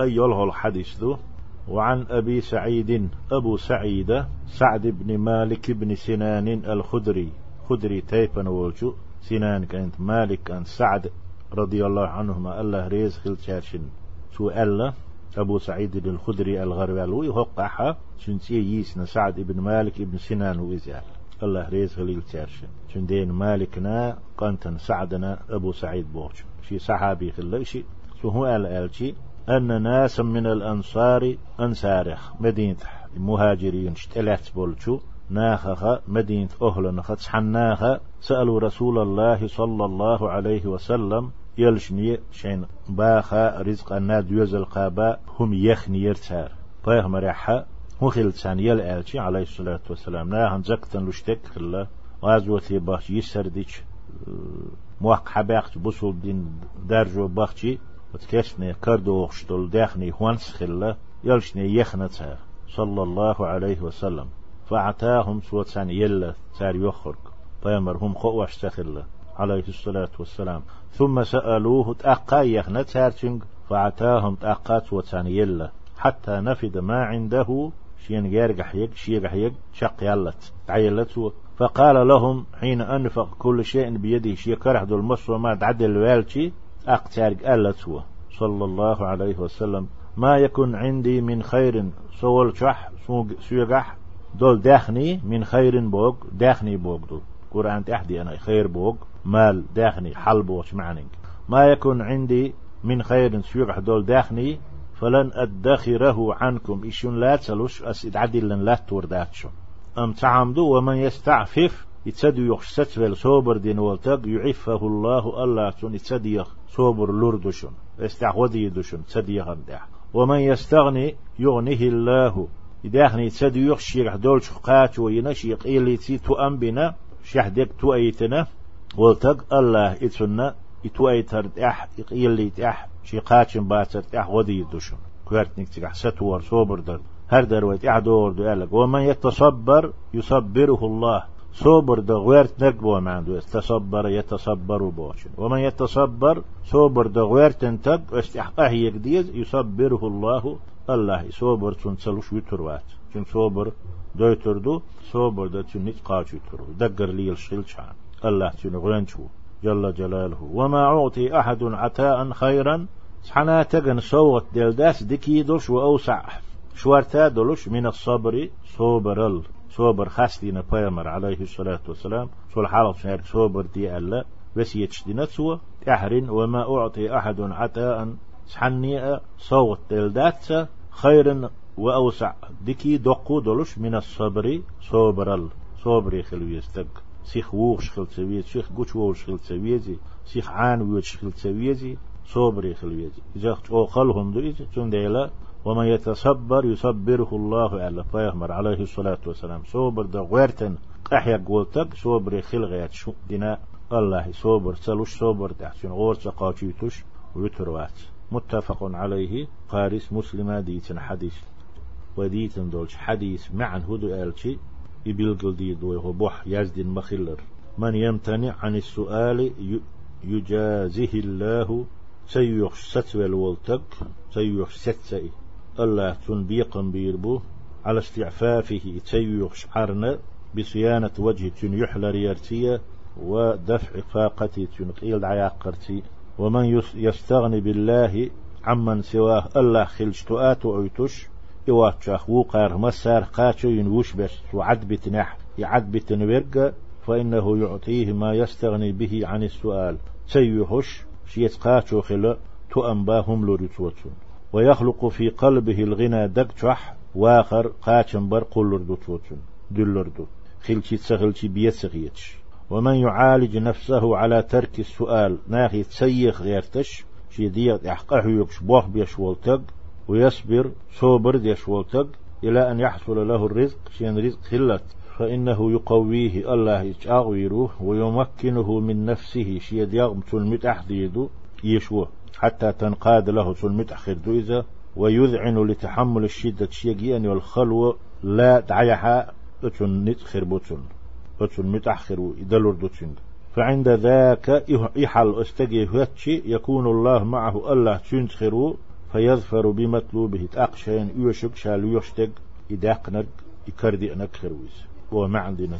أيوله الحديث ذو وعن أبي سعيد أبو سعيد سعد بن مالك بن سنان الخدري. خدري تيبا وولشو سنان كانت مالك كان سعد رضي الله عنهما. الله ريز خل شاشن. شو ألا أبو سعيد الخدري الغربالوي هقعها شنسي يسنا سعد بن مالك بن سنان ويزال الله ريز خليل شاشن. شندين مالكنا قنتن سعدنا أبو سعيد بوش شي صحابي خلشي شو هو قال أن ناس من الأنصار أنصارخ مدينة مهاجرين شتلات بولشو ناخخ مدينة أهل نخت حناخ سألوا رسول الله صلى الله عليه وسلم يلشني شين باخا رزق النا دوز القابا هم يخني يرتار. بيغمر يحا هو خلتان يل عليه الصلاة والسلام ناهن زكتن لشتك خلا غازوتي باخش يسرديش موق حباقش بوصول دين درجو باخشي وتكشني كردو وخشتول داخني هوانس خلا يلشني يخنتها صلى الله عليه وسلم فأعطاهم سوتسان يلا سار يخرج بيمر هم خواش تخلا عليه الصلاة والسلام ثم سألوه تأقا يخنا تارتنج فأعطاهم تأقا سوتسان يلا حتى نفد ما عنده شين غير حيق شي حيق شق يلت عيلت فقال لهم حين أنفق كل شيء بيده شي كرح دول مصر ما تعدل والشي أقتارق ألت صلى الله عليه وسلم. ما يكن عندي من خير سول شح سوغح دول داخني من خير بوغ داخني بوغ دول. قرآن تحدي أنا خير بوغ مال داخني حل بوغ معنى ما يكون عندي من خير سوغح دول داخني فلن أدخره عنكم. إشون لا تلوش أسد عدل لا تورداتشو أم تعمدو ومن يستعفف يتسدي يخش ستفل صوبر دين والتق يعفه الله الله تون يتسدي صوبر لردشون استعوذي يدشون تسدي يغندح ومن يستغني يغنيه الله يداخني يتسدي يخش يرح دولش قات وينش يقيل تي تو أنبنا شحدك تو أيتنا والتق الله يتسنى يتو أيتر أح يقيل أح شيقاتشن باتر أح ودي يدشون كوارت نكتك ستور صوبر در هر درويت أحدور دو ألق ومن يتصبر يصبره الله صبر ده غيرت نقبو معندو استصبر يتصبر بوشن ومن يتصبر صبر ده غيرت تنتق استحقاه يقديز يصبره الله الله. صبر تنسلوش يتروات چون صبر دويتردو صبر ده تنيت قاچ يترو دقر لي الشيل شان. الله تن غينشو جل جلاله. وما أعطي أحد عطاء خيرا. سحنا تغن صوت دلداس دكي دوش وأوسع. شوارتا دولش من الصبر صبر صوبر خاستينا بيامر عليه الصلاة والسلام سول حالة شارك صوبر دي ألا بس يتشدنا سوى تحرن وما أعطي أحد عطاء سحني صوت دلدات خير وأوسع. دكي دقو دولش من الصبر صوبر صوبر خلويستك سيخ ووش خل تسويز سيخ قوش ووش خل تسويزي سيخ عان ووش خل تسويزي صوبر خلويزي إذا أقلهم دو إذا تنديلا ومن يتصبر يصبره الله على فيهمر عليه الصلاة والسلام. صوبر دا غيرتن أحيا قولتك صوبر خلغيات شو دينا. الله صوبر سلوش صوبر تحسن غور سقاطيتوش ويتروات. متفق عليه. قارس مسلم ديتن حديث. وديتن دولش حديث معن هدو آلشي. يبلغل دي دوي بوح يزدن مخلر من يمتنع عن السؤال يجازه الله. سيخش ستوال والتك سيخش ستسئ الله تنبيقا بيربو على استعفافه تيوخ شعرنا بصيانة وجه تن يحلى ريارتية ودفع فاقتي تنقيل عياقرتي. ومن يستغني بالله عمن سواه الله خلش تؤات وعيتش يواتشاخ وقار مسار قاتشو ينوش بس وعد بتنح يعد بتنورق فإنه يعطيه ما يستغني به عن السؤال. سيوحش شيت قاتشو خلا تؤنباهم لوريتوتون ويخلق في قلبه الغنى دقشح واخر قاتشن بر قلردو توتن دلردو خلشي تسخلشي بيتسغيتش ومن يعالج نفسه على ترك السؤال ناخي تسيخ غيرتش. شي ديت يحقه بوخ بيشولتق ويصبر صوبر ديشولتق إلى أن يحصل له الرزق. شين رزق خلت فإنه يقويه الله يتعاويروه ويمكنه من نفسه. شي ديغم تلمت أحديدو يشوه. حتى تنقاد له سلمت أخر دويزة ويذعن لتحمل الشدة شيقيان والخلوة لا دعيها أتن نتخر بوتن أتن متأخر إدلور دوتن فعند ذاك إحل أستجي هاتشي يكون الله معه الله تنتخرو فيظفر بمطلوبه تأقشين يوشك شال يوشتق يداقنق يكردئنك خرويز وما عندنا